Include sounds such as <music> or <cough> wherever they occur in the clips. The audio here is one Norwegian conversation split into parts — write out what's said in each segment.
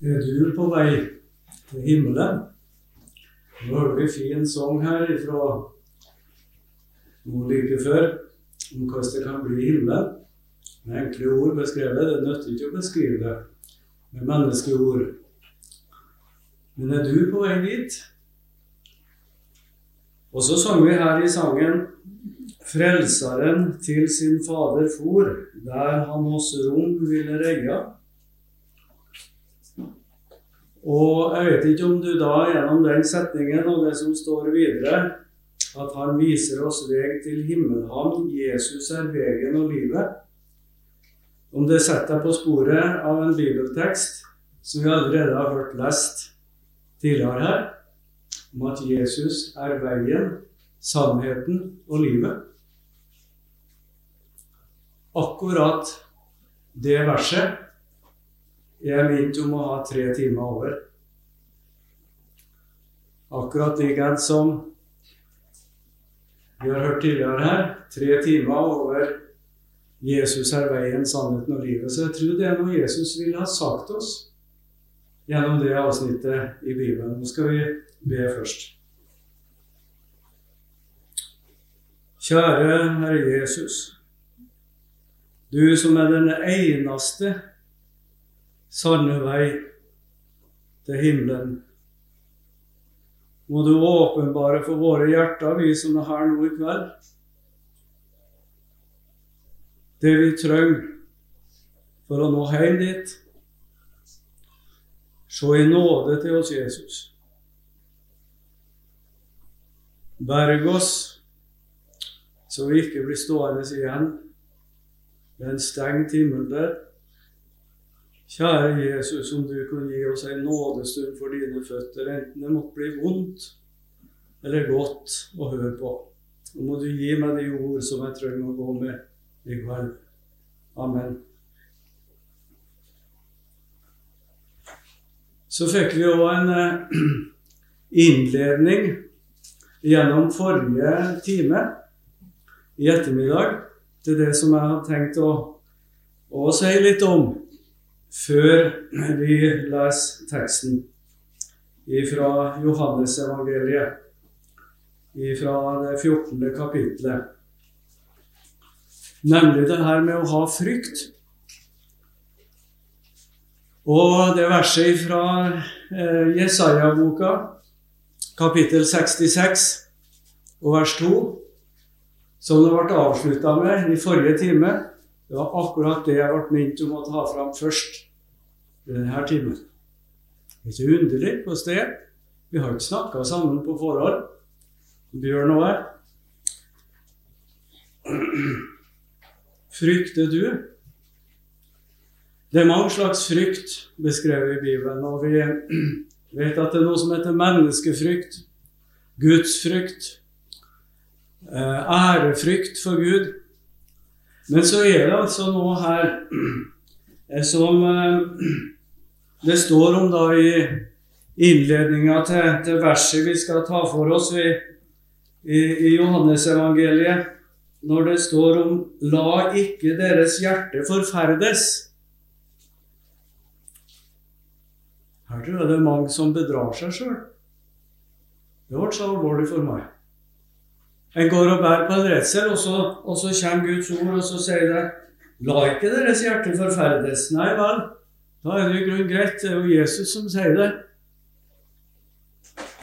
Er du på vei til himmelen? Nå hørte vi fin sang her fra noe like før om hvordan det kan bli himmelen. Med enkle ord beskrevet. Det nytter ikke å beskrive det med menneskeord. Men er du på vei dit? Og så sang vi her i sangen Frelseren til sin fader for, der han hos rom ville regge. Og jeg vet ikke om du da gjennom den setningen og det som står videre, at han viser oss vei til himmelhavn, Jesus er veien og livet. Om det setter deg på sporet av en bibeltekst som vi allerede har hørt lest tidligere her, om at Jesus er veien, sannheten og livet. Akkurat det verset jeg minnet om å ha tre timer over. Akkurat likeens som vi har hørt tidligere her, tre timer over Jesus er veien, sannheten og livet. Så jeg tror det er noe Jesus ville ha sagt oss gjennom det avsnittet i Bibelen. Nå skal vi be først. Kjære Herre Jesus. Du som er den eneste sanne vei til himmelen. Må du åpenbare for våre hjerter, vi som er her nå i kveld, det vi trenger for å nå hjem dit. Se i nåde til oss, Jesus. Berg oss, så vi ikke blir stående igjen med en stengt himmel. Kjære Jesus, om du kunne gi oss en nådestund for dine føtter, enten det måtte bli vondt eller godt å høre på. Nå må du gi meg de ord som jeg trenger å gå med i kveld. Amen. Så fikk vi òg en eh, <clears throat> innledning gjennom forrige time i ettermiddag til det som jeg har tenkt å, å si litt om før vi leser teksten fra Johannesevangeliet, fra det 14. kapittelet. Nemlig det her med å ha frykt. Og det verset fra eh, Jesaja-boka, kapittel 66 og vers 2, som det ble avslutta med i forrige time, det var akkurat det jeg ble minnet om å ta fram først i denne timen. Ikke underlig hvordan det. Vi har ikke snakka sammen på forhånd. Bjørn og jeg. Frykter du? Det er mange slags frykt beskrevet i Bibelen. Og vi vet at det er noe som heter menneskefrykt, gudsfrykt, eh, ærefrykt for Gud. Men så er det altså noe her eh, som eh, det står om da i innledninga til, til, verset vi skal ta for oss i, i, i Johannesevangeliet, når det står om 'la ikke deres hjerte forferdes'. Her tror jeg det er mange som bedrar seg sjøl. Det ble så alvorlig for meg. En går og bærer på en redsel, og og så kommer Guds ord, og så sier det La ikke deres hjerte forferdes. Nei vel, da er det i grunnen greit. Det er jo Jesus som sier det.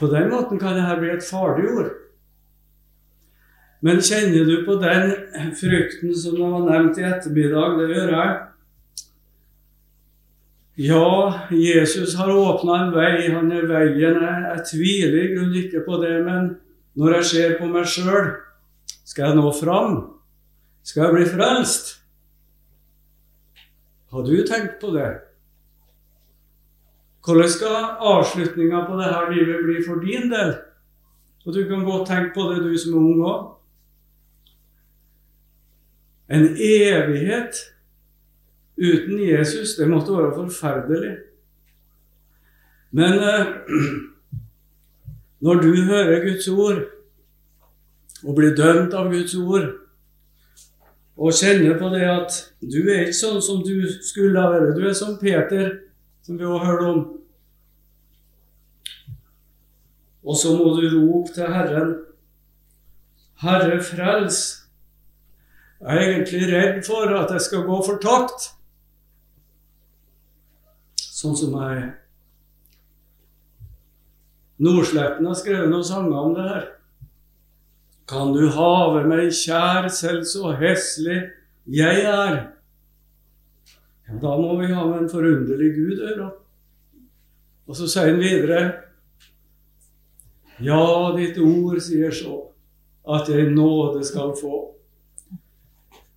På den måten kan dette bli et farlig ord. Men kjenner du på den frykten som det var nevnt i ettermiddag? Det gjør jeg. Ja, Jesus har åpna en vei. Han er veien. Jeg, jeg tviler i grunnen ikke på det. men når jeg ser på meg sjøl, skal jeg nå fram? Skal jeg bli frelst? Har du tenkt på det? Hvordan skal avslutninga på dette livet bli for din del? Og du kan godt tenke på det, du som er ung òg. En evighet uten Jesus, det måtte være forferdelig. Men eh, <clears throat> Når du hører Guds ord og blir dømt av Guds ord, og kjenner på det at du er ikke sånn som du skulle ha vært Du er som Peter som vi også hørte om. Og så må du rope til Herren. Herre, frels. Jeg er egentlig redd for at jeg skal gå fortapt, sånn som jeg er. Nordsletten har skrevet noen sanger om det her. Kan du have meg kjær, selv så heslig jeg er? Ja, da må vi ha med en forunderlig Gud å gjøre. Og så sier han videre Ja, ditt ord sier så, at jeg nåde skal få.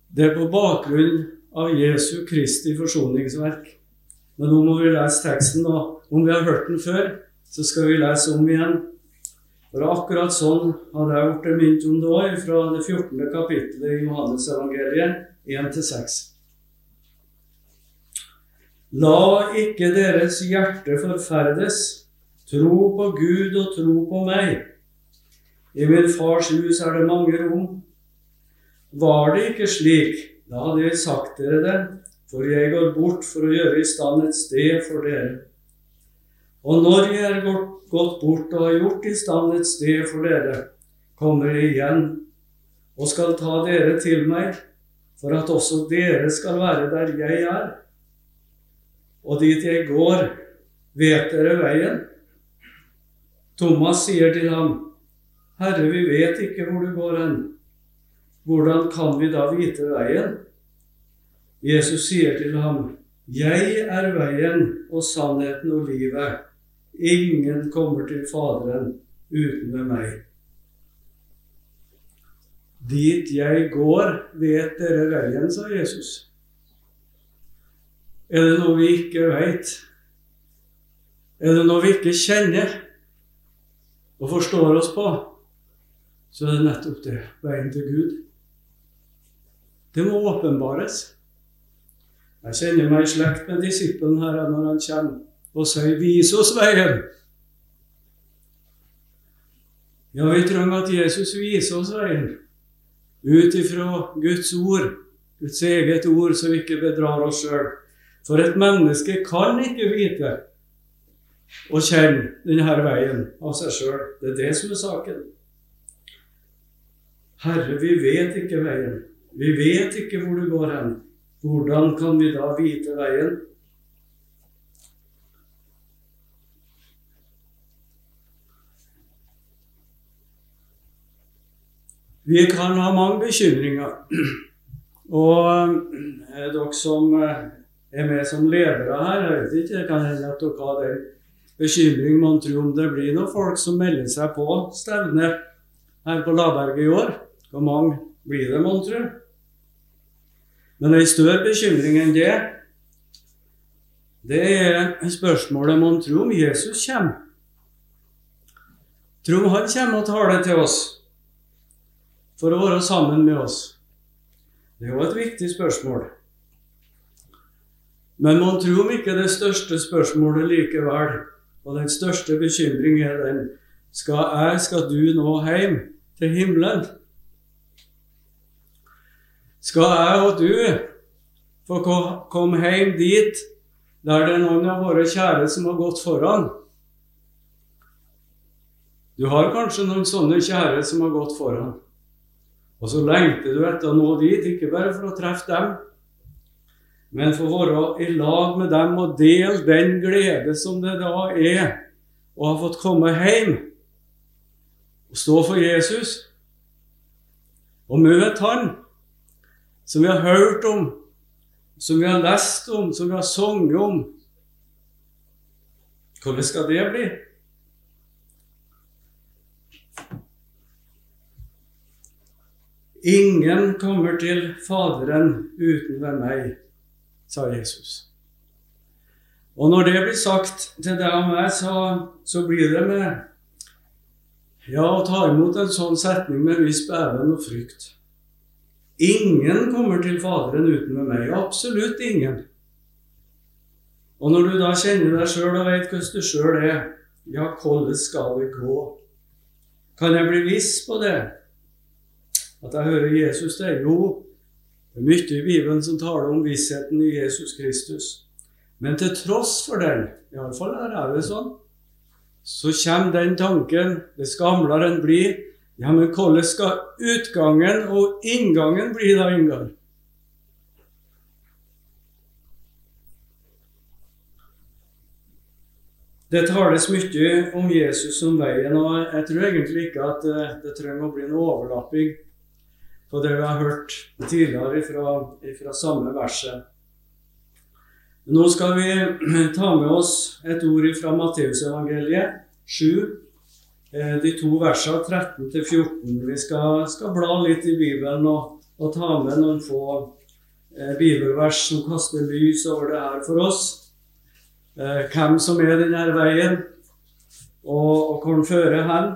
Det er på bakgrunn av Jesu Kristi forsoningsverk. Men nå må vi lese teksten, da, om vi har hørt den før, så skal vi lese om igjen. For akkurat sånn hadde jeg blitt minnet om det òg, fra det 14. kapittelet i Johannesevangeliet 1-6. La ikke deres hjerte forferdes. Tro på Gud og tro på meg. I min fars hus er det mange rom. Var det ikke slik, da hadde jeg sagt dere det, for jeg går bort for å gjøre i stand et sted for dere. Og når jeg er gått bort og har gjort i stand et sted for dere, kommer jeg igjen og skal ta dere til meg, for at også dere skal være der jeg er og dit jeg går, vet dere veien? Thomas sier til ham, Herre, vi vet ikke hvor du går hen. Hvordan kan vi da vite veien? Jesus sier til ham, Jeg er veien og sannheten og livet. Ingen kommer til Faderen uten ved meg. Dit jeg går, vet dere veien, sa Jesus. Er det noe vi ikke veit? Er det noe vi ikke kjenner og forstår oss på, så er det nettopp det veien til Gud. Det må åpenbares. Jeg kjenner meg i slekt med disippelen her når han kommer og sier 'Vis oss veien'. Ja, vi trenger at Jesus viser oss veien ut ifra Guds ord, Guds eget ord, så vi ikke bedrar oss sjøl. For et menneske kan ikke vite og kjenne denne veien av seg sjøl. Det er det som er saken. Herre, vi vet ikke veien. Vi vet ikke hvor du går hen. Hvordan kan vi da vite veien? Vi kan ha mange bekymringer. Og eh, dere som eh, er med som ledere her. Jeg vet ikke, det kan hende at dere har den bekymring man tror om det blir noen folk som melder seg på stevne her på Laberget i år. Hvor mange blir det, mon tro? Men ei større bekymring enn det, det er spørsmålet man tror om Jesus kommer. Tror han kommer og taler til oss for å være sammen med oss? Det er jo et viktig spørsmål. Men man tror om ikke det største spørsmålet likevel, og den største bekymring er den skal jeg, skal du nå hjem til himmelen? Skal jeg og du få komme hjem dit der det er noen av våre kjære som har gått foran? Du har kanskje noen sånne kjære som har gått foran. Og så lengter du etter å nå dit, ikke bare for å treffe dem, men for å være i lag med dem og dele den glede som det da er å ha fått komme hjem og stå for Jesus og møte Han som vi har hørt om, som vi har lest om, som vi har sunget om. Hvordan skal det bli? Ingen kommer til Faderen uten ved meg sa Jesus. Og når det blir sagt til deg og meg, så, så blir det med ja, å ta imot en sånn setning med viss beven og frykt. Ingen kommer til Faderen uten med meg. Absolutt ingen. Og når du da kjenner deg sjøl og vet hvordan du sjøl er, ja, hvordan skal det gå? Kan jeg bli viss på det? At jeg hører Jesus det? er Jo, det er mye i Bibelen som taler om vissheten i Jesus Kristus. Men til tross for den, iallfall her er det sånn, så kommer den tanken, dess gamlere en blir, ja, men hvordan skal utgangen og inngangen bli da, Ingar? Det tales mye om Jesus som veien, og jeg tror egentlig ikke at det, det trenger å bli en overlapping på det vi har hørt tidligere fra, fra samme verset. Nå skal vi <clears throat> ta med oss et ord fra Matteusevangeliet 7, eh, de to versene 13-14. Vi skal, skal, bla litt i Bibelen og, og ta med noen få eh, bibelvers som kaster lys over det her for oss. Eh, hvem som er denne veien, og, og hvor den fører hen.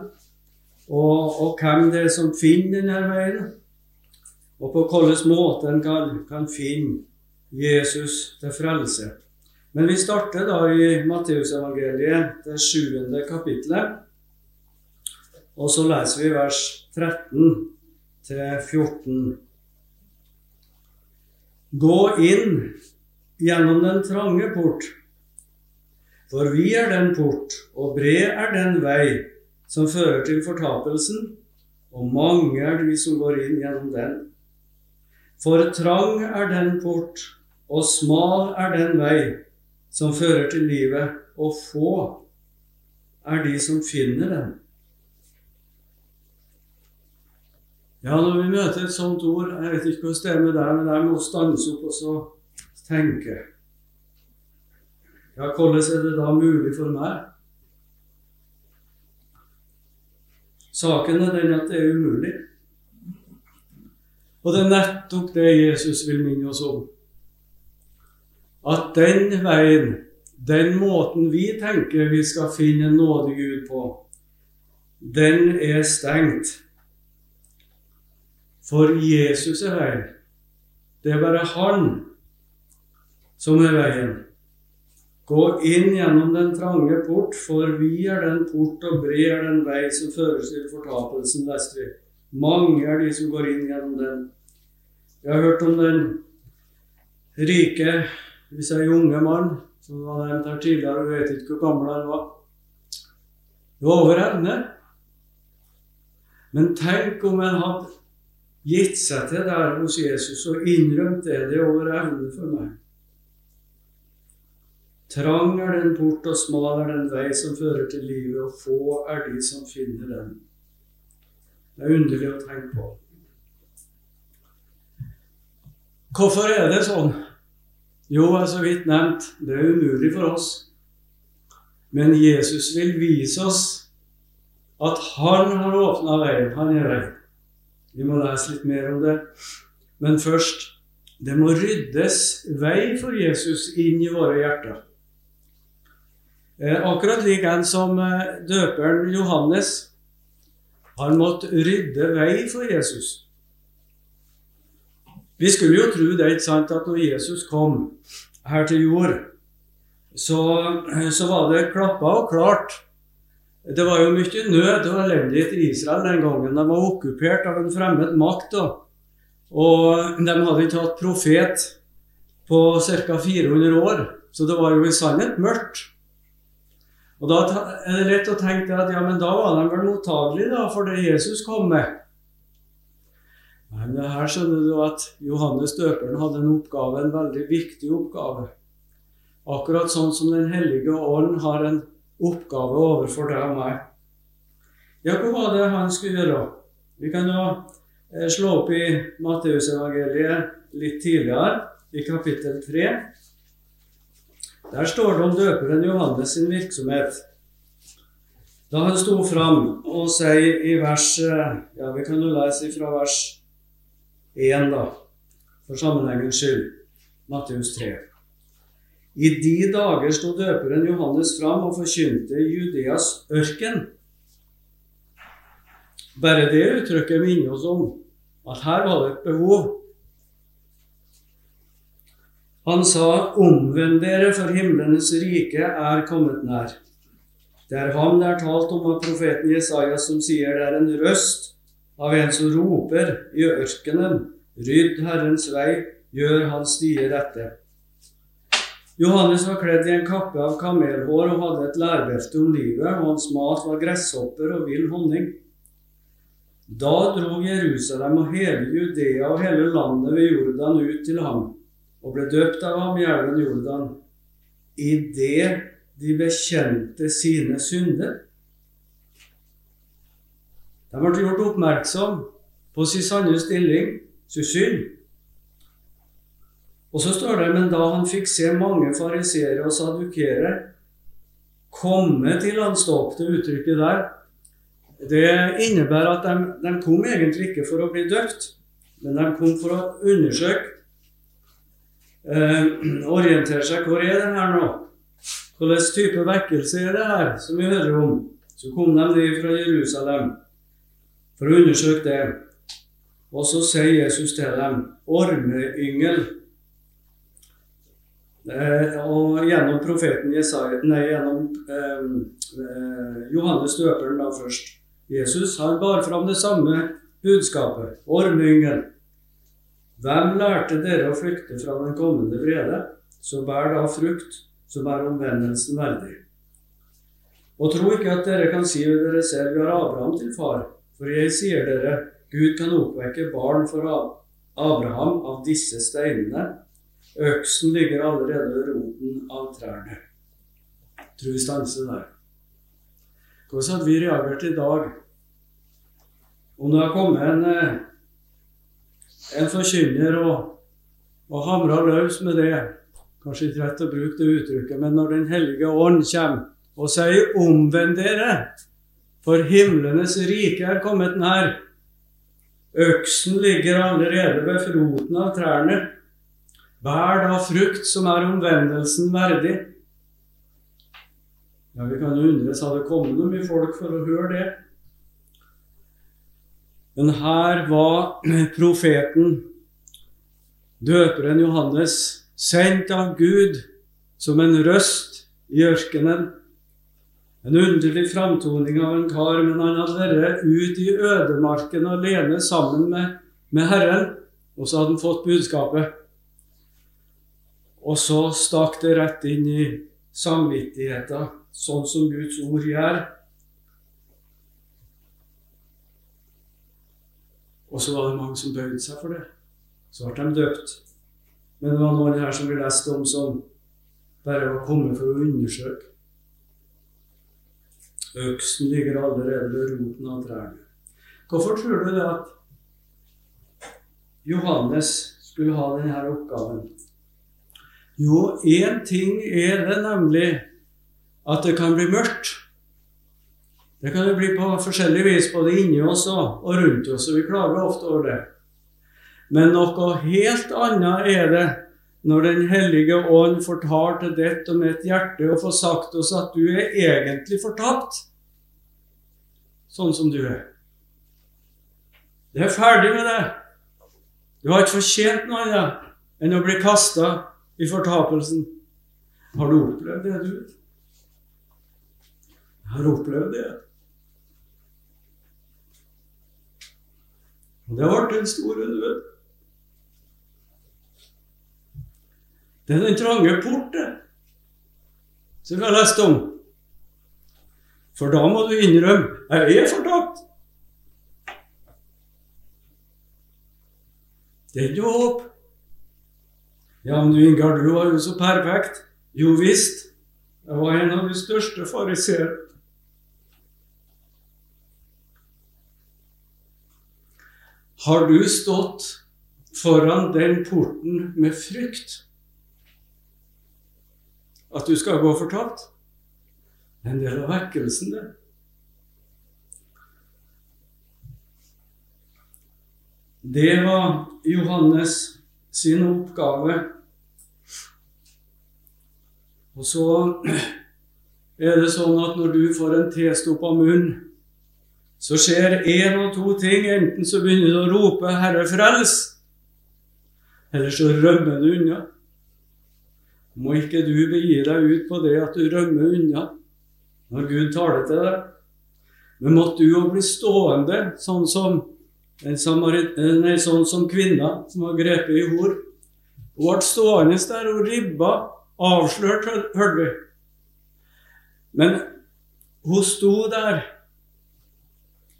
Og, og, hvem det er som finner denne veien, og på hvilken måte en kan, kan, finne Jesus til frelse. Men vi starter da i Matteusevangeliet, det sjuende kapittelet. Og så leser vi vers 13 til 14. Gå inn gjennom den trange port. For vi er den port, og bred er den vei som fører til fortapelsen, og mange er de som går inn gjennom den. For trang er den port, og smal er den vei som fører til livet, og få er de som finner den. Ja, når vi møter et sånt ord Jeg vet ikke hvordan det er med deg, men jeg må stanse opp og så tenke. Ja, hvordan er det da mulig for meg? Saken er den at det er umulig. Og det er nettopp det Jesus vil minne oss om. At den veien, den måten vi tenker vi skal finne en nådig Gud på, den er stengt. For Jesus er veien. Det er bare Han som er veien. Gå inn gjennom den trange port, for vi er den port, og bred er den vei som fører til fortapelsen, leste. Mange er de som går inn gjennom den. Jeg har hørt om den rike, hvis jeg er unge mann, som var nevnt her tidligere, og vet ikke hvor gammel han var. Det var over evne. Men tenk om en hadde gitt seg til der hos Jesus og innrømt det. Det er over evne for meg. Trang er den port, og smal er den vei som fører til livet, og få er de som finner den. Det er underlig å tenke på. Hvorfor er det sånn? Jo, jeg er så vidt nevnt, det er umulig for oss. Men Jesus vil vise oss at han har åpna veien. Han er veien. Vi må lese litt mer om det. Men først det må ryddes vei for Jesus inn i våre hjerter. Eh, akkurat lik en som eh, døperen Johannes. Han måtte rydde vei for Jesus. Vi skulle jo tro det, ikke sant, at når Jesus kom her til jord, så, så var det klappa og klart. Det var jo mye nød og elendighet i Israel den gangen. De var okkupert av en fremmed makt. Da. Og de hadde ikke hatt profet på ca. 400 år, så det var jo i sannhet mørkt. Og Da er det lett å tenke at ja, men da var de vel mottagelige for det Jesus kom med. Men her skjønner du at Johannes døperen hadde en oppgave, en veldig viktig oppgave. Akkurat sånn som Den hellige ånd har en oppgave overfor deg og meg. Ja, hva var det han skulle gjøre? Vi kan jo eh, slå opp i Matteusevangeliet litt tidligere, i kapittel 3. Der står det om døperen Johannes sin virksomhet. Da han sto fram og sier i vers Ja, vi kan jo lese fra vers 1, da, for sammenhengens skyld. Matteus 3. I de dager sto døperen Johannes fram og forkynte Judeas ørken. Bare det uttrykket minner oss om at her var det et behov han sa, 'Omvend dere, for himlenes rike er kommet nær'. Det er ham det er talt om av profeten Jesaja, som sier det er en røst av en som roper i ørkenen, 'Rydd Herrens vei, gjør hans stier rette'. Johannes var kledd i en kappe av kamelhår og hadde et lærbelte om livet, og hans mat var gresshopper og vill honning. Da dro Jerusalem og hele Judea og hele landet ved Jordan ut til ham, og ble døpt av ham i elven Jordan, idet de bekjente sine synder. De ble gjort oppmerksom på sin sanne stilling, sin synd. Og så står det men da han fikk se mange fariseere og sadukere komme til han stopp, det uttrykket der, det innebærer at de, de, kom egentlig ikke for å bli døpt, men de kom for å undersøke, eh, orientere seg hvor er det her nå? Hvilken type vekkelse er det her som vi hører om? Så kom de ned fra Jerusalem for å undersøke det. Og så sier Jesus til dem, ormeyngel Eh, og gjennom profeten Jesaja, nei, gjennom eh, eh, Johannes døperen da først. Jesus han bar fram det samme budskapet. Ormyngel. Hvem lærte dere å flykte fra den kommende vrede? Så bær da frukt som er omvendelsen verdig. Og tro ikke at dere kan si ved dere selv vi har Abraham til far, for jeg sier dere, Gud kan oppvekke barn for Abraham av disse steinene. Øksen ligger allerede ved roten av trærne. Tro vi stanser der. Hvordan hadde vi reagert i dag om det har kommet en, eh, en forkynner og, og hamrer løs med det? Kanskje ikke rett å bruke det uttrykket, men når Den hellige ånd kommer og sier 'omvend dere', for himlenes rike er kommet nær. Øksen ligger allerede ved roten av trærne. Bær da frukt som er omvendelsen verdig. Ja, Vi kan jo undres har det kommet noe mye folk for å høre det. Men her var profeten, døperen Johannes, sendt av Gud som en røst i ørkenen. En underlig framtoning av en kar, men han hadde vært ut i ødemarken alene sammen med, med Herren, og så hadde han fått budskapet. Og så stakk det rett inn i samvittigheten, sånn som Guds ord gjør. Og så var det mange som bøyde seg for det. Så ble de døpt. Men det var noen her som vi leste om, som bare var kommet for å undersøke. Øksen ligger allerede ved roten av trærne. Hvorfor tror du det at Johannes skulle ha denne oppgaven? Jo, én ting er det nemlig at det kan bli mørkt. Det kan jo bli på forskjellig vis både inni oss og rundt oss, og vi klager ofte over det. Men noe helt annet er det når Den hellige ånd får tar til ditt og mitt hjerte og får sagt oss at du er egentlig fortapt, sånn som du er. Det er ferdig med det. Du har ikke fortjent noe annet enn å bli kasta i fortapelsen. Har du opplevd det, du? Jeg har opplevd det. Det ble den store død. Det er den trange porten som vi har lest om. For da må du innrømme jeg er fortapt. Det er ikke håp. Ja, men du Ingar, du var jo så perfekt. Jo visst. Jeg var en av de største fariseere. Har du stått foran den porten med frykt? At du skal gå fortapt? Det er en del av vekkelsen, det. Det var Johannes sin oppgave og så er det sånn at når du får en testoppa munn, så skjer én og to ting. Enten så begynner du å rope 'Herre, frels', eller så rømmer du unna. Må ikke du begi deg ut på det at du rømmer unna når Gud taler til deg. Men måtte du jo bli stående, sånn som, samarit, nei, sånn som kvinna som har grepet i hor. Hun ble stående der og ribba avslørt, hørte vi. Men hun sto der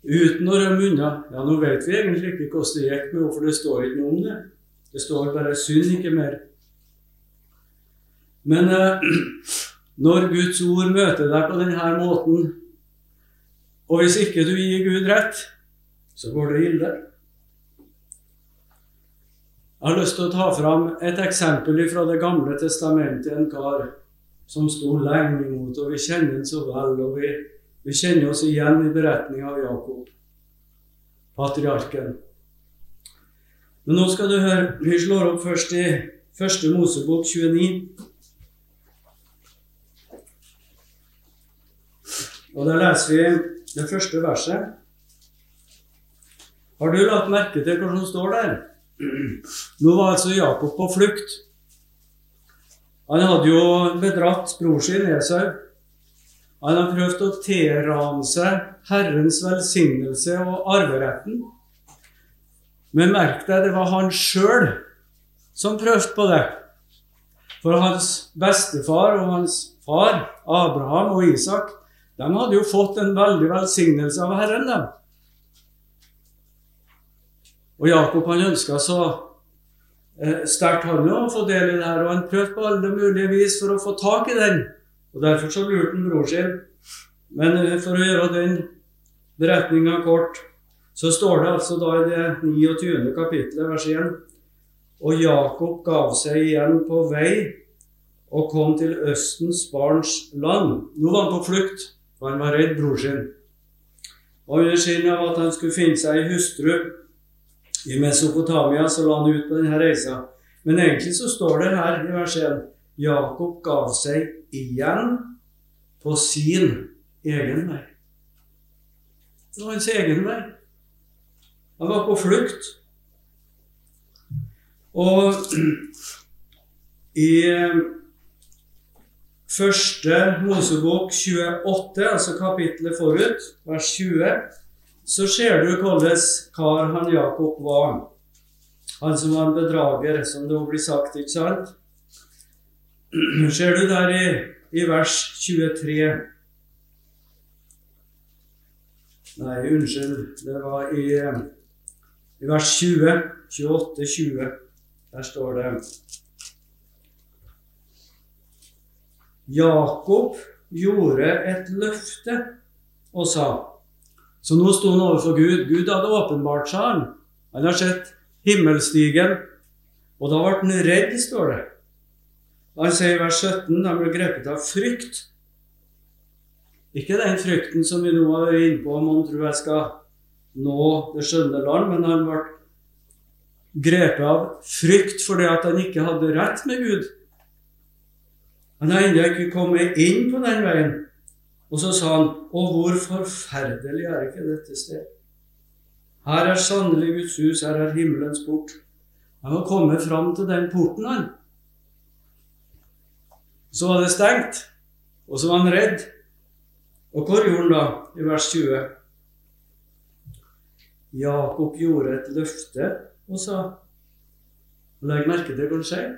uten å rømme unna. Ja, nå vet vi egentlig ikke hvordan det gikk med henne, for det står ikke noe om det. Det står bare 'synd, ikke mer'. Men eh, <clears throat> når Guds ord møter deg på denne måten, og hvis ikke du gir Gud rett, så går det ille. Jeg har lyst til å ta fram et eksempel fra Det gamle testamentet. En kar som sto lenge imot, og vi kjenner ham så vel. og vi, vi kjenner oss igjen i beretninga av Jakob, patriarken. Men nå skal du høre, vi slår opp først i Første Mosebok 29. Og Der leser vi det første verset. Har du lagt merke til hva som står der? Nå var altså Jakob på flukt. Han hadde jo bedratt bror sin Esau. Han har prøvd å tilrane seg Herrens velsignelse og arveretten. Men merk deg, det var han sjøl som prøvde på det. For hans bestefar og hans far, Abraham og Isak, de hadde jo fått en veldig velsignelse av Herren. dem. Og Jakob han ønska så eh, sterkt han å få del i det her, og han prøvde på alle mulige vis for å få tak i den. Og Derfor så lurte han bror sin. Men eh, for å gjøre den beretninga kort, så står det altså da i det 29. kapittelet, vers 1 Og Jakob gav seg igjen på vei og kom til Østens barns land. Nå var han på flukt, for han var redd bror sin. Og under skinn av at han skulle finne seg ei hustru i Mesopotamia så la han ut på denne reisa. Men egentlig så står det her i vers 1 Jakob gav seg igjen på sin egen vei. Det var hans egen vei. Han var på flukt. Og <clears throat> i eh, første Mosebok 28, altså kapittelet forut, vers 20 så ser du hvordan kar han Jakob var. Han som var en bedrager, som det blir sagt, ikke sant? Ser du der i, i vers 23 Nei, unnskyld. Det var i, i vers 20. 28-20. Der står det Jakob gjorde et løfte og sa så nå sto han overfor Gud. Gud hadde åpenbart seg han. Han har sett himmelstigen, og da ble han redd, står det. Han sier i vers 17 de ble grepet av frykt. Ikke den frykten som vi nå vært inne på, om han tror jeg skal nå det skjønne land, men han ble grepet av frykt fordi at han ikke hadde rett med Gud. Han har ennå ikke kommet inn på den veien. Og så sa han, og hvor forferdelig er ikke dette sted? Her er sannelig Guds hus, her er himmelens port. Han må kommet fram til den porten, han. Så var det stengt, og så var han redd. Og hva gjorde han da, i vers 20? Jakob gjorde et løfte og sa Legg merke til hva han sier.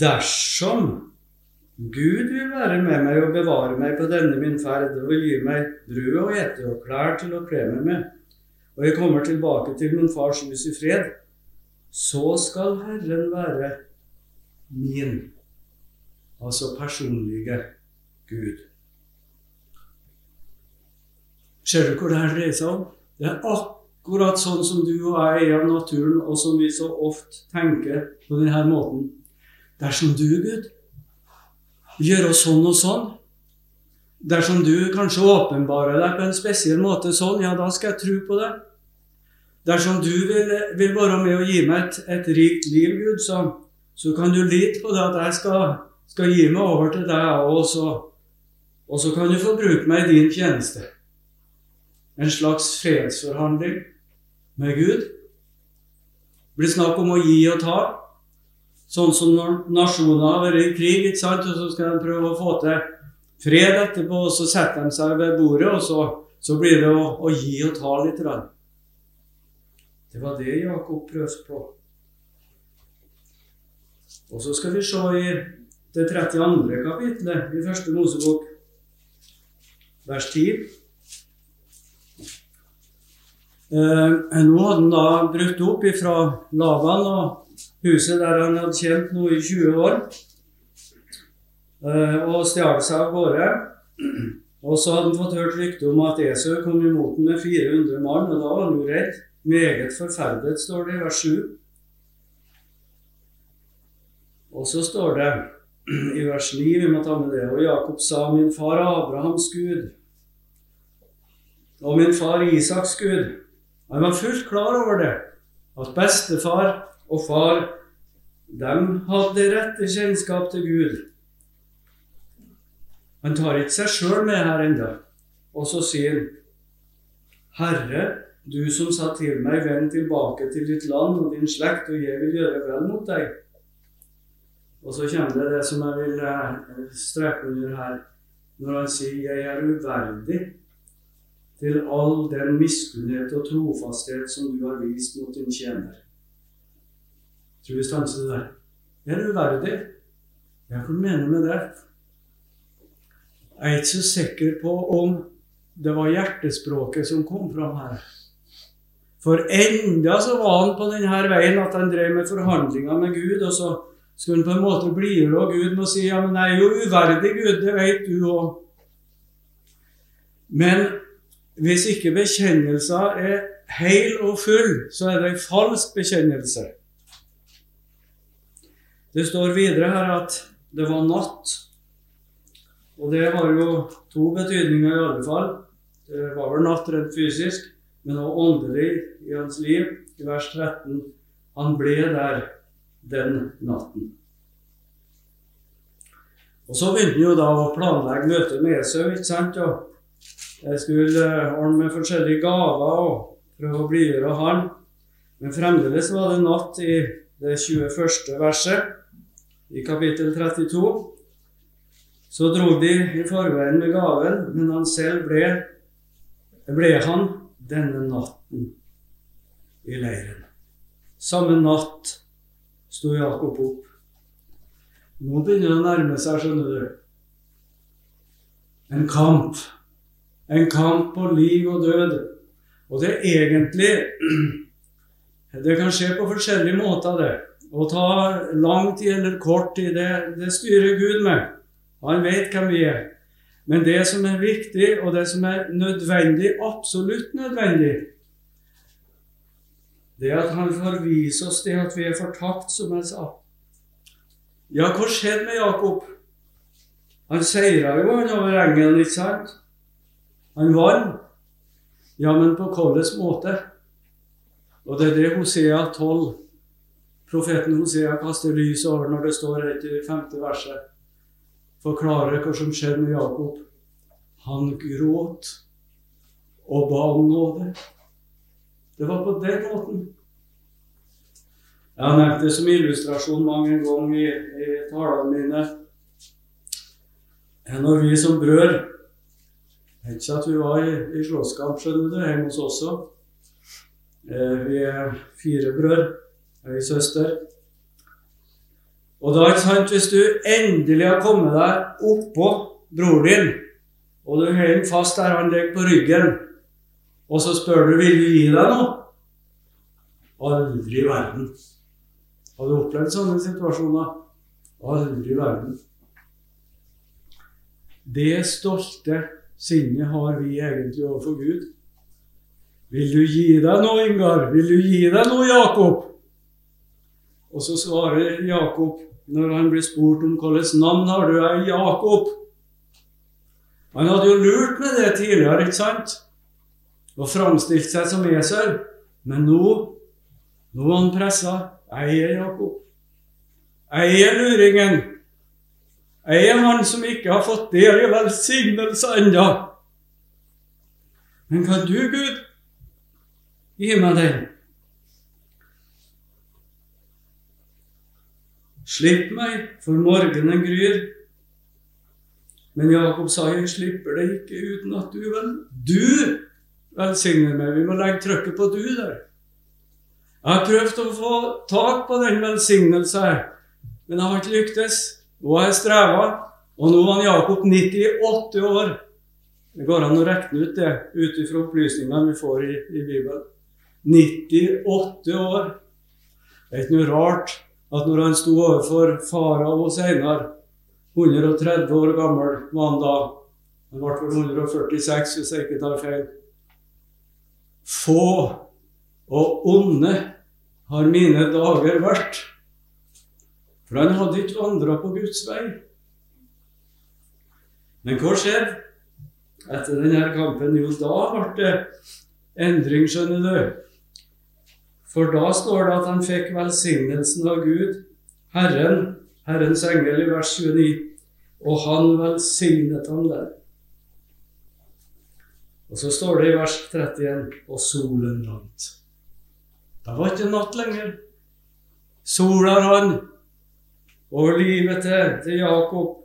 Dersom Gud vil være med meg og bevare meg på denne min ferd og vil gi meg brød å ete og klær til å kle meg med, og jeg kommer tilbake til min fars hus i fred, så skal Herren være min, altså personlige Gud. Ser du hvor det her dreier seg om? Det er akkurat sånn som du og jeg er av naturen, og som vi så ofte tenker på denne måten. Dersom du, Gud, gjør oss sånn og sånn. Dersom du kanskje åpenbarer deg på en spesiell måte sånn, ja, da skal jeg tro på det. Dersom du vil, vil være med og gi meg et, et rikt liv, Gud, så, så, kan du lite på det at jeg skal, skal gi meg over til deg, og så, og så kan du få bruke meg i din tjeneste. En slags fredsforhandling med Gud. Det blir snakk om å gi og ta. Sånn som når nasjoner har vært i krig, ikke sant? og så skal de prøve å få til fred etterpå, og så setter de seg ved bordet, og så, så blir det å, å, gi og ta litt. Rann. Det var det Jakob prøvde på. Og så skal vi se i det 32. kapitlet i første Mosebok, vers 10. Eh, nå hadde han da brutt opp ifra Laban og huset der han hadde tjent nå i 20 år, eh, og stjal seg av gårde. Og så hadde han fått hørt rykte om at Esau kom imot ham med 400 mann, og da var han jo redd. Meget forferdet, står det i vers 7. Og så står det i vers 9, vi må ta med det, og Jakob sa, min far Abrahams Gud, og min far Isaks Gud, han var fullt klar over det, at bestefar og far de hadde rette kjennskap til Gud. Han tar ikke seg sjøl med her enda. Og så sier han, Herre, du som sa til meg, vend tilbake til ditt land og din slekt, og jeg vil gjøre vel mot deg. Og så kommer det det som jeg vil eh, streke under her, når han sier, jeg er uverdig til all den miskunnhet og trofasthet som du har vist mot din tjener. Tror vi stanser det der. Jeg er uverdig. Ja, hva mener du med det? Jeg er ikke så sikker på om det var hjertespråket som kom fram her. For enda så var han på denne veien at han drev med forhandlinger med Gud, og så skulle han på en måte blidgjøre Gud med å si ja, men jeg er jo uverdig, Gud, det vet du òg. Men hvis ikke bekjennelser er heil og full, så er det en falsk bekjennelse. Det står videre her at det var natt. Og det har jo to betydninger i alle fall. Det var vel natt rent fysisk, men også åndelig i hans liv. I vers 13 han ble der den natten. Og Så begynte han jo da å planlegge møtet med Esau. ikke sant? Og jeg skulle eh, ordne med forskjellige gaver og prøve å blidgjøre han. Men fremdeles var det natt i det 21. verset i kapittel 32. Så dro de i forveien med gaven, men han selv ble, ble han denne natten i leiren. Samme natt sto Jakob opp. Nå begynner det å nærme seg, skjønner du. En kamp en kamp på liv og død. Og det er egentlig <clears throat> Det kan skje på forskjellige måter, det. Å ta lang tid eller kort tid, det, det styrer Gud med. Han vet hvem vi er. Men det som er viktig, og det som er nødvendig, absolutt nødvendig, det at han får vise oss det at vi er fortapt, som han sa. Ja, hva skjedde med Jakob? Han seira jo han over engelen, ikke sant? Han vant. Ja, men på hvilken måte? Og det er det Hosea 12, profeten Hosea kaster lys over når det står rett i femte verset. Forklarer hva som skjedde med Jakob. Han gråt og ba om nåde. Det var på den måten. Jeg har nevnt det som illustrasjon mange ganger i, i talene mine. Når vi som brød ikke at vi var i, i slåsskamp, skjønner du, hjemme hos oss også. Eh, vi er fire brødre, ei søster. Og da, ikke sant, hvis du endelig har kommet deg oppå broren din, og du holder fast der han ligger på ryggen, og så spør du vil du gi deg noe Aldri i verden. Har du opplevd sånne situasjoner? Aldri i verden. Det stolte sinnet har vi egentlig overfor Gud. Vil du gi deg noe, Ingar? Vil du gi deg noe, Jakob? Og så svarer Jakob når han blir spurt om hvilket navn har du er Jakob. Han hadde jo lurt med det tidligere, ikke sant? Og framstilte seg som esel. Men nå nå er han pressa. Jeg er Jakob. Jeg er luringen. Jeg er han som ikke har fått del i velsignelse ennå. Men kan du, Gud, gi meg den? Slipp meg, for morgenen gryr. Men Jakob sa, jeg slipper deg ikke uten at du vel Du velsigner meg. Vi må legge trykket på du der. Jeg har prøvd å få tak på den velsignelsen, men jeg har ikke lyktes. Nå har jeg streva, og nå var Jakob 98 år. Det går an å regne ut det ut ifra opplysningene vi får i, i Bibelen. 98 år. Det er ikke noe rart at når han sto overfor farao seinere, 130 år gammel var han da Han ble vel 146, hvis jeg ikke tar feil. Få og onde har mine dager vært. For han hadde ikke vandra på Guds vei. Men hva skjedde etter denne kampen? Jo, da ble det endring, skjønner du. For da står det at han fikk velsignelsen av Gud, Herren, Herrens engel, i vers 29, og han velsignet ham der. Og så står det i vers 31 og solen rant. Da var ikke natt lenger. Sola rant over livet til, til Jakob.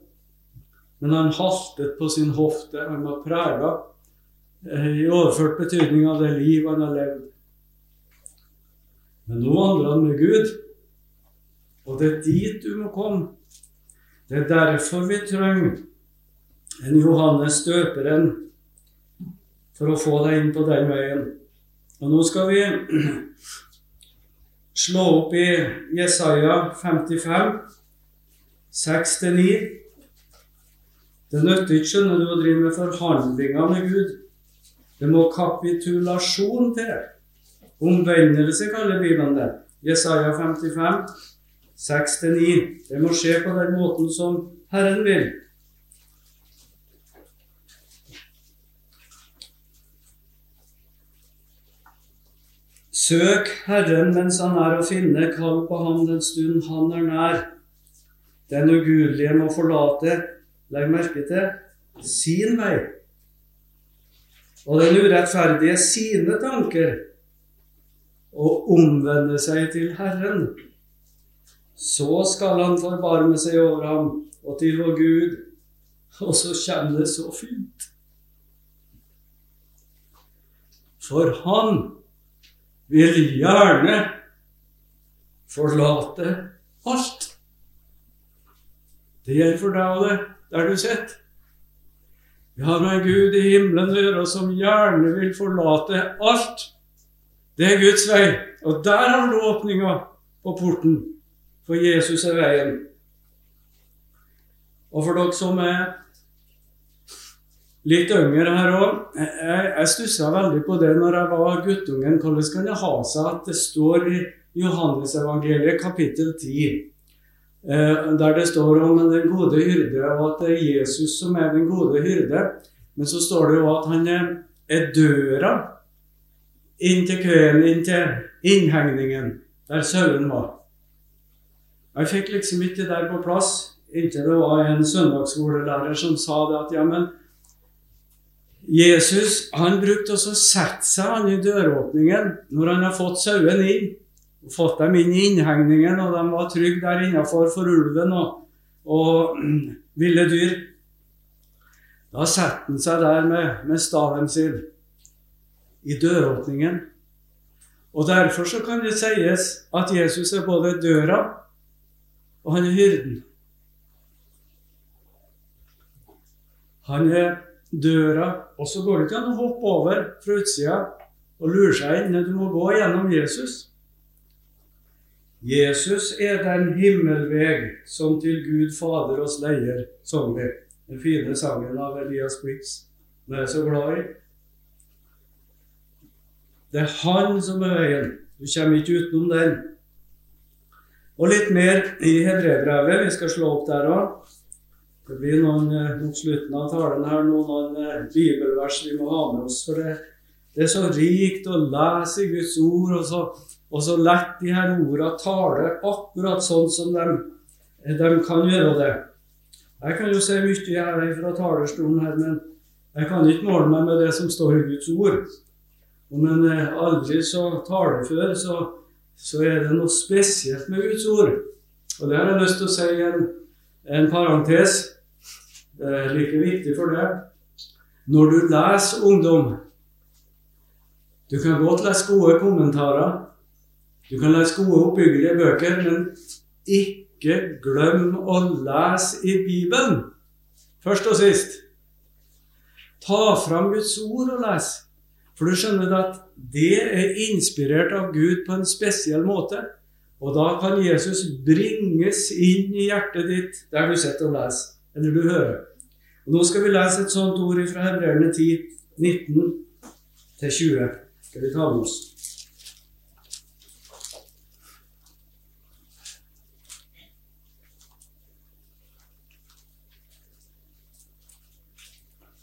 Men han haltet på sin hofte. Han var prega eh, i overført betydning av det liv han har levd. Men nå vandrer han med Gud, og det er dit du må komme. Det er derfor vi trenger en Johannes døperen for å få deg inn på den veien. Og nå skal vi <clears throat> slå opp i Jesaja 55, 6-9. Det nytter ikke skjønner du, å drive med forhandlinger med Gud. Det må kapitulasjon til. Omvendelse kaller Bibelen det. Jesaja 55, 6-9. Det må skje på den måten som Herren vil. Søk Herren mens han er å finne, kall på ham den stund han er nær. Den ugudelige må forlate, legg merke til, sin vei. Og den urettferdige sine tanker, og omvende seg til Herren. Så skal han forbarme seg over ham og til vår Gud. Og så kommer det så fint. For han vil gjerne forlate alt. Det gjelder for deg og det, der du sitter. Vi har med Gud i himmelen å gjøre som gjerne vil forlate alt. Det er Guds vei. Og der har du åpninga på porten, for Jesus er veien. Og for dere som er litt yngre her òg. Jeg, jeg stussa veldig på det når jeg var guttungen. Hvordan kan det ha seg at det står i Johannesevangeliet kapittel 10, eh, der det står om den gode hyrde, og at det er Jesus som er den gode hyrde. Men så står det jo at han er døra inn til køen, inn til innhegningen der sauene var. Jeg fikk liksom ikke det der på plass inntil det var en søndagsskolelærer som sa det at ja, men Jesus han brukte også å sette seg han i døråpningen når han har fått sauene inn. og Fått dem inn i innhegningen, og de var trygge der innafor for ulven og, og <clears throat> ville dyr. Da setter han seg der med, med staven sin i døråpningen. Og Derfor så kan det sies at Jesus er både døra og han er hyrden. Han er døra, og så går det ikke an å hoppe over fra utsida og lure seg inn. Du må gå gjennom Jesus. Jesus er den himmelveg som til Gud Fader oss leier, sang vi. Den fine sangen av Elias Blix. Den er så glad i. Det er Han som er veien. Du kommer ikke utenom den. Og litt mer i Hebrebrevet. Vi skal slå opp der òg. Det blir noen, eh, mot slutten av talen her noen eh, bibelvers vi må ha med oss. For det, det er så rikt å lese i Guds ord, og så, og så lett de her ordene taler akkurat sånn som de, de, kan gjøre det. Jeg kan jo si mye her fra talerstolen her, men jeg kan ikke måle meg med det som står i Guds ord. Om en eh, aldri så talefør, så, så er det noe spesielt med Guds ord. Og det har jeg lyst til å si en, en parentes. Det er like viktig for deg. Når du leser ungdom Du kan godt lese gode kommentarer. Du kan lese gode, oppbyggelige bøker, men ikke glem å lese i Bibelen, først og sist. Ta fram Guds ord og les. For du skjønner at det er inspirert av Gud på en spesiell måte. Og da kan Jesus bringes inn i hjertet ditt der du sitter og leser, eller du hører. Nå skal vi lese et sånt ord fra Hebreerne 10, 19-20. Skal vi ta med oss?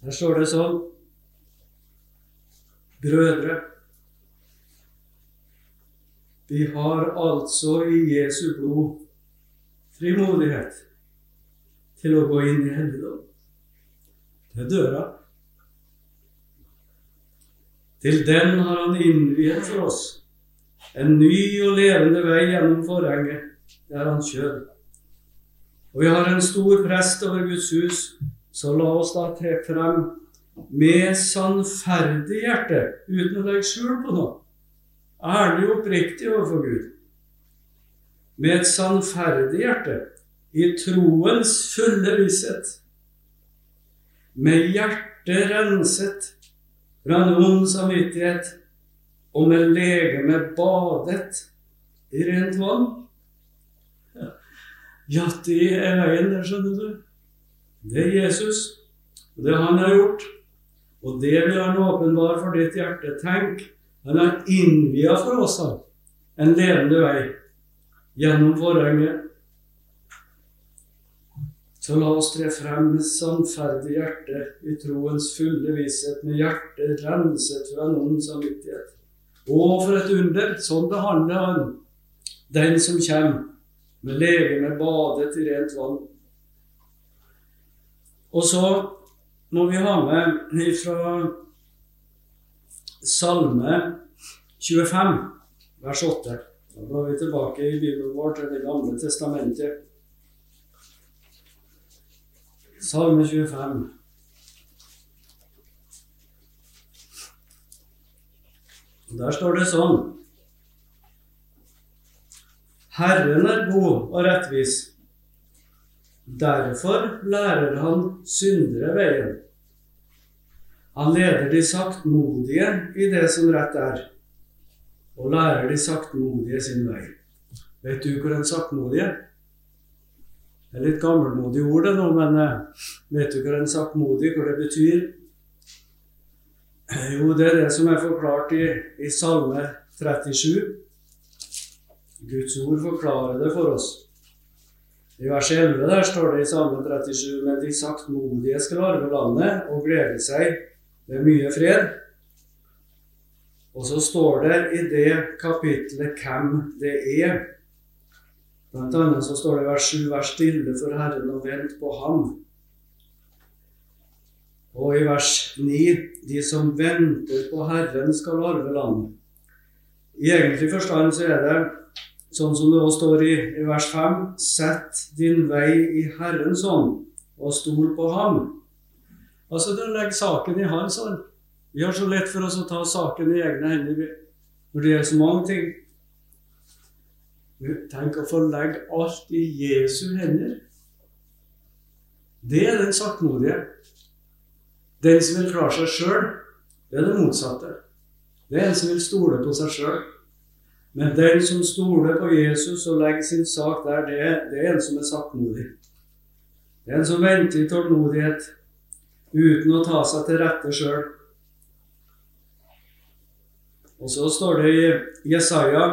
Der står det sånn Brødre, vi har altså i Jesu blod frimodighet til å gå inn i helligdom. Er døra. Til den har han innviet for oss en ny og levende vei gjennom forhenget. Det er kjører. Og vi har en stor prest over Guds hus, så la oss da tre frem med sannferdig hjerte, uten å legge skjul på noe. Ærlig og oppriktig overfor Gud. Med et sannferdig hjerte, i troens fulle visshet. Med hjertet renset fra en ond samvittighet, og med legemet badet i rent vann. Ja, det er veien der, skjønner du. Det er Jesus, og det han har gjort. Og det vil han åpenbare for ditt hjerte. Tenk, han har innvia for oss en levende vei gjennom forhenget. Så la oss tre frem med sannferdig hjerte i troens fulle visshet, med hjertet renset fra noen samvittighet. Å, for et under! Sånn behandler han den som kommer, med legeme badet i rent vann. Og så må vi ha med fra Salme 25, vers 8. Da går vi tilbake i Bibelen vår til Det gamle testamentet. Salme 25. Der står det sånn Herren er god og rettvis. Derfor lærer han syndere veien. Han leder de saktmodige i det som rett er, og lærer de saktmodige sin vei. Vet du hvor en saktmodige er? Det er litt gammelmodig ord, det nå, men eh, vet du hva en saktmodig hva det betyr? Jo, det er det som er forklart i, i Salme 37. Guds ord forklarer det for oss. I vers 11 der står det i Salme 37.: Men de saktmodige skal arve landet og glede seg med mye fred. Og så står det i det kapitlet hvem det er. Blant annet så står det i vers 7.: Vær stille for Herren og vent på Ham. Og i vers 9.: De som venter på Herren, skal arve landet. I egentlig forstand så er det Sånn som det også står i, i vers 5.: Sett din vei i Herrens hånd, og stol på ham. Altså, det legger saken i hans hånd. Vi har så lett for oss å ta saken i egne hender når det gjelder så mange ting. Tenk å få legge alt i Jesu hender. Det er den saktmodige. Den som vil klare seg sjøl, det er det motsatte. Det er en som vil stole på seg sjøl. Men den som stoler på Jesus og legger sin sak der, det er, det er en som er saktmodig. Det er en som venter i tålmodighet uten å ta seg til rette sjøl. Og så står det i Jesaja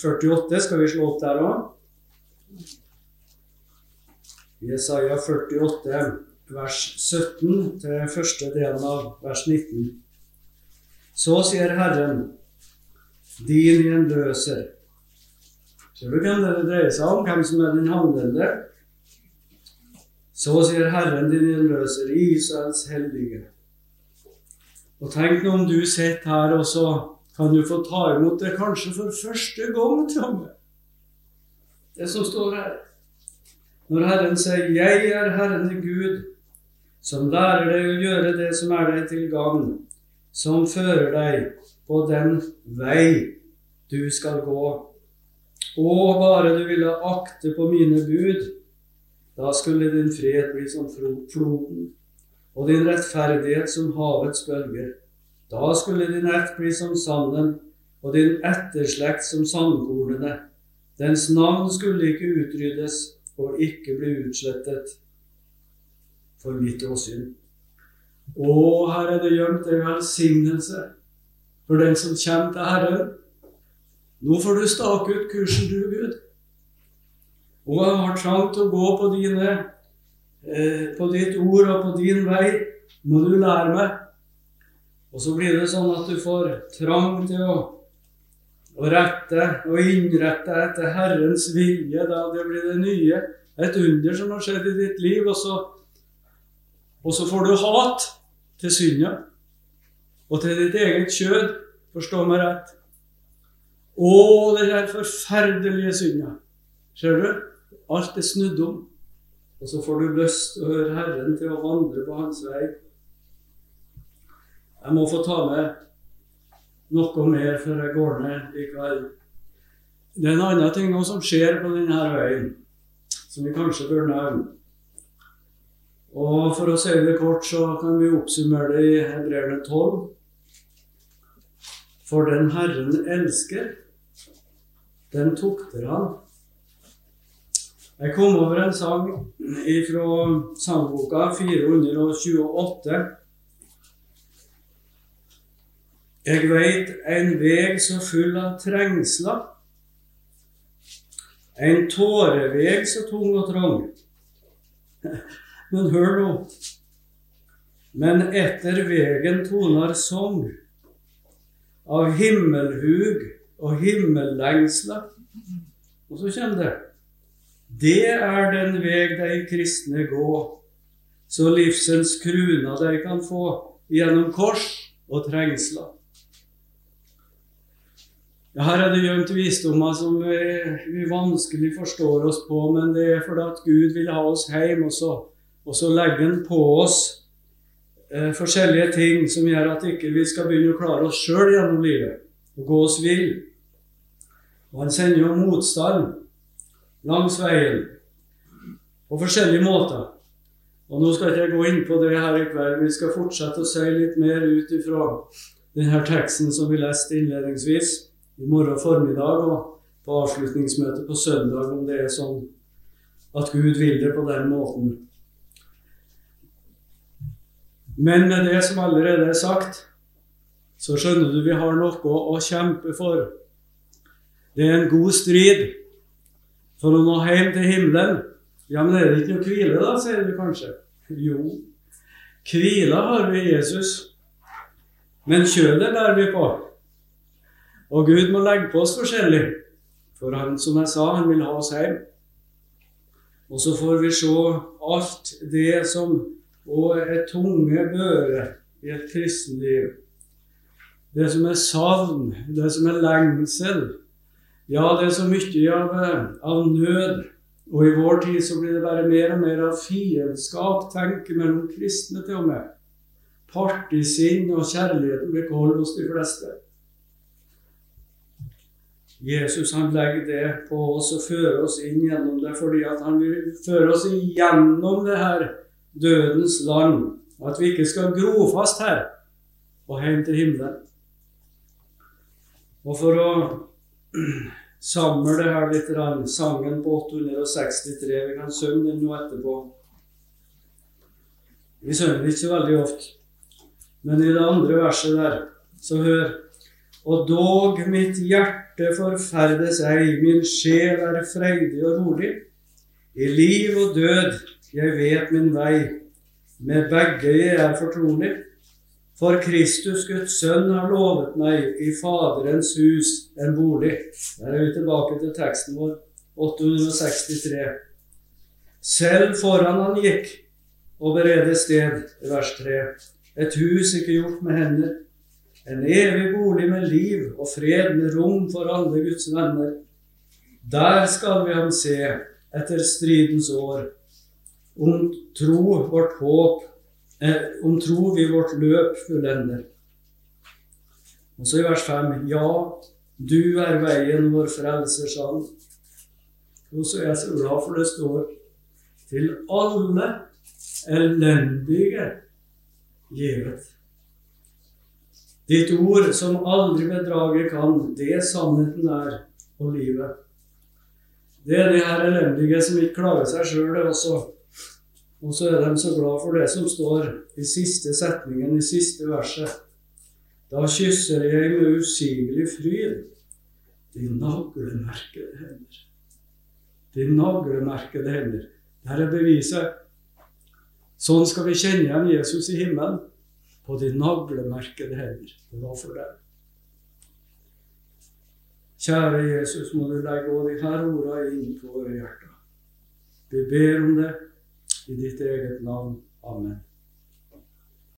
48, skal vi slå opp der òg? Jesaja 48, vers 17 til første delen av vers 19. Så sier Herren din gjenløser. Ser du hvem det dreier seg om? Hvem som er den handlende? Så sier Herren din gjenløser, Israels hellige. Og tenk nå om du sitter her, og så kan du få ta imot det kanskje for første gang, Tromme. Det som står her. Når Herren sier 'Jeg er Herren din Gud', som lærer deg å gjøre det som er deg til gagn, som fører deg på den vei du skal gå. Å, bare du ville akte på mine bud, da skulle din fred bli som floden, og din rettferdighet som havets bølger. Da skulle din ett bli som sanden, og din etterslekt som sandkornene. Dens navn skulle ikke utryddes og ikke bli utslettet for mitt åsyn. Å, her er det gjemt en velsignelse for den som kommer til Herren. Nå får du stake ut kursen, du, Gud. Og jeg har trang til å gå på, dine, eh, på ditt ord og på din vei. Må du lære meg. Og så blir det sånn at du får trang til å, å rette og innrette etter Herrens vilje. Da det blir det nye. Et under som har skjedd i ditt liv. Og så, og så får du hat til synda og til ditt eget kjød. Forstå meg rett. Å, den der forferdelige synda. Ser du? Alt er snudd om. Og så får du lyst til å høre Herren til å vandre på hans vei. Jeg må få ta med noe mer før jeg går ned i kveld. Det er en annen ting som skjer på denne veien, som vi kanskje bør nevne. Og For å si det kort, så kan vi oppsummere det i Hebreerne 12. For den Herren elsker, den tukter han. Jeg kom over en sang fra sangboka 428. Jeg veit en veg så full av trengsler, en tåreveg så tung og trang. Men hør nå. Men etter vegen toner sang av himmelhug og himmellengsler. Og så kommer det. Det er den veg de kristne gå, så livsens kruna de kan få gjennom kors og trengsler. Ja, her er det gjemt visdommer som vi, vi, vanskelig forstår oss på, men det er fordi at Gud vil ha oss hjem, og så, og så legger Han på oss eh, forskjellige ting som gjør at ikke vi skal begynne å klare oss sjøl gjennom livet og gå oss vill. Og Han sender jo motstand langs veien på forskjellige måter. Og Nå skal ikke jeg gå inn på det her i kveld. Vi skal fortsette å si litt mer ut ifra denne teksten som vi leste innledningsvis i morgen formiddag og på avslutningsmøtet på søndag, om det er sånn at Gud vil det på den måten. Men med det som allerede er sagt, så skjønner du vi har noe å kjempe for. Det er en god strid for å nå hjem til himmelen. Ja, men er det ikke noe hvile, da, sier du kanskje. Jo, hvile har vi i Jesus, men kjølet bærer vi på. Og Gud må legge på oss forskjellig, for han, som jeg sa, han vil ha oss hjem. Og så får vi se alt det som òg er tunge bører i et kristenliv. Det som er savn, det som er lengsel. Ja, det er så mye av, av nød. Og i vår tid så blir det bare mer og mer av fiendskap, tenker mellom kristne til og med. Partisinn og kjærligheten blir kold hos de fleste. Jesus han legger det på oss og fører oss inn gjennom det fordi at han vil føre oss igjennom det her dødens land. Og at vi ikke skal gro fast her og hjem til himmelen. Og for å <clears throat> samle det her litt, sangen på 863 Vi kan synge den nå etterpå. Vi synger ikke veldig ofte. Men i det andre verset der, så hør Og dog mitt hjerte forferdes ei, min sjel er freidig og rolig. I liv og død, jeg vet min vei, med begge jeg er fortrolig. For Kristus, Guds sønn, har lovet meg i Faderens hus en bolig. Der er vi tilbake til teksten vår, 863. Selv foran han gikk og berede sted, vers 3. Et hus ikke gjort med hender en evig bolig med liv og fred, med rom for alle Guds venner. Der skal vi ham se etter stridens år. Om tro vårt håp, eh, om tro vi vårt løp fullender. Og så i vers 5.: Ja, Du er veien vår frelser, sa. Og så er jeg så glad for det står til alle elendige givet. Ditt ord som aldri bedrager kan, det sannheten er og livet. Det er de her elendige som ikke klarer seg sjøl, også. Og så er de så glad for det som står i siste setningen i siste verset. Da kysser jeg med usigelig fryd de naglemerkede hender. De naglemerkede hender. Dette er beviset. Sånn skal vi kjenne igjen Jesus i himmelen. På de naglemerkede hender. Det var for deg. Kjære Jesus, må du legge også de her ordene inn på våre hjerter. Vi ber om det i ditt eget navn. Amen.